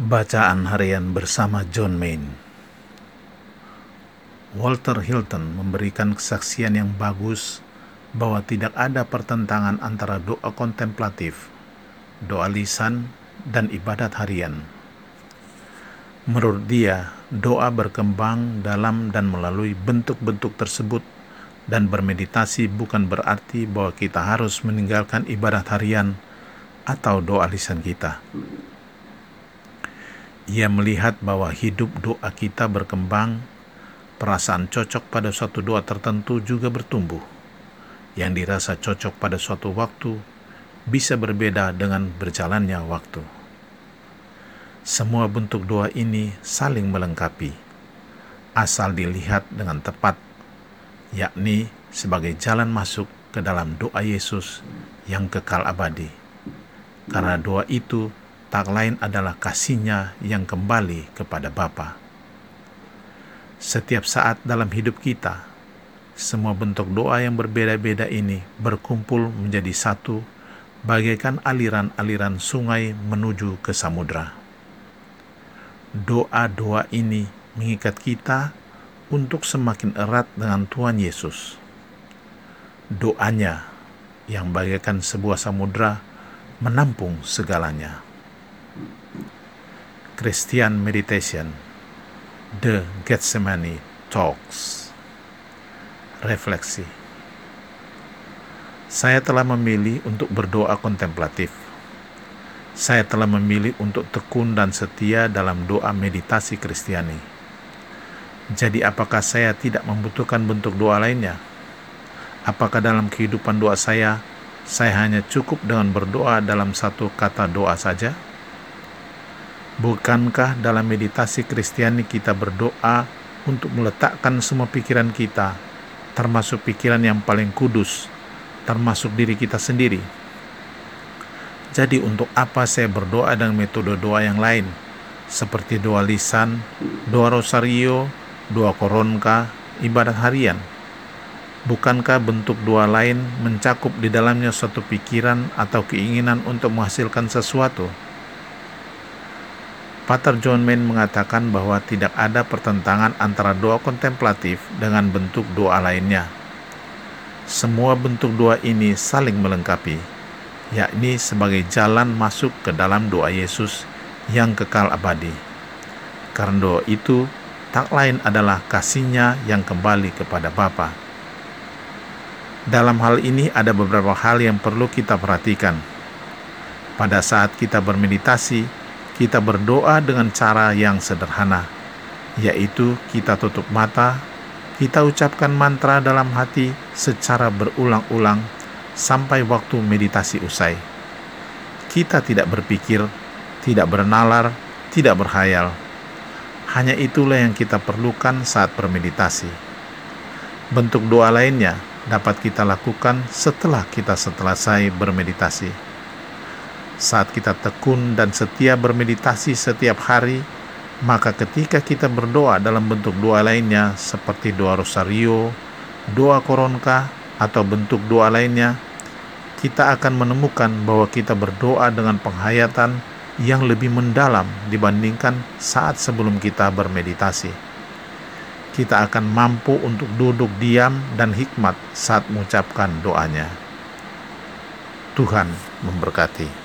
Bacaan Harian bersama John Main Walter Hilton memberikan kesaksian yang bagus bahwa tidak ada pertentangan antara doa kontemplatif, doa lisan, dan ibadat harian. Menurut dia, doa berkembang dalam dan melalui bentuk-bentuk tersebut dan bermeditasi bukan berarti bahwa kita harus meninggalkan ibadat harian atau doa lisan kita. Ia melihat bahwa hidup doa kita berkembang, perasaan cocok pada suatu doa tertentu juga bertumbuh. Yang dirasa cocok pada suatu waktu bisa berbeda dengan berjalannya waktu. Semua bentuk doa ini saling melengkapi, asal dilihat dengan tepat, yakni sebagai jalan masuk ke dalam doa Yesus yang kekal abadi. Karena doa itu tak lain adalah kasihnya yang kembali kepada Bapa. Setiap saat dalam hidup kita, semua bentuk doa yang berbeda-beda ini berkumpul menjadi satu, bagaikan aliran-aliran sungai menuju ke samudra. Doa-doa ini mengikat kita untuk semakin erat dengan Tuhan Yesus. Doanya yang bagaikan sebuah samudra menampung segalanya. Christian Meditation The Gethsemane Talks Refleksi Saya telah memilih untuk berdoa kontemplatif. Saya telah memilih untuk tekun dan setia dalam doa meditasi Kristiani. Jadi apakah saya tidak membutuhkan bentuk doa lainnya? Apakah dalam kehidupan doa saya, saya hanya cukup dengan berdoa dalam satu kata doa saja? Bukankah dalam meditasi Kristiani kita berdoa untuk meletakkan semua pikiran kita, termasuk pikiran yang paling kudus, termasuk diri kita sendiri? Jadi untuk apa saya berdoa dengan metode doa yang lain, seperti doa lisan, doa rosario, doa koronka, ibadat harian? Bukankah bentuk doa lain mencakup di dalamnya suatu pikiran atau keinginan untuk menghasilkan sesuatu? Pater John Main mengatakan bahwa tidak ada pertentangan antara doa kontemplatif dengan bentuk doa lainnya. Semua bentuk doa ini saling melengkapi, yakni sebagai jalan masuk ke dalam doa Yesus yang kekal abadi. Karena doa itu tak lain adalah kasihnya yang kembali kepada Bapa. Dalam hal ini ada beberapa hal yang perlu kita perhatikan. Pada saat kita bermeditasi, kita berdoa dengan cara yang sederhana, yaitu kita tutup mata, kita ucapkan mantra dalam hati secara berulang-ulang sampai waktu meditasi usai. Kita tidak berpikir, tidak bernalar, tidak berhayal. Hanya itulah yang kita perlukan saat bermeditasi. Bentuk doa lainnya dapat kita lakukan setelah kita selesai bermeditasi saat kita tekun dan setia bermeditasi setiap hari, maka ketika kita berdoa dalam bentuk doa lainnya seperti doa rosario, doa koronka, atau bentuk doa lainnya, kita akan menemukan bahwa kita berdoa dengan penghayatan yang lebih mendalam dibandingkan saat sebelum kita bermeditasi. Kita akan mampu untuk duduk diam dan hikmat saat mengucapkan doanya. Tuhan memberkati.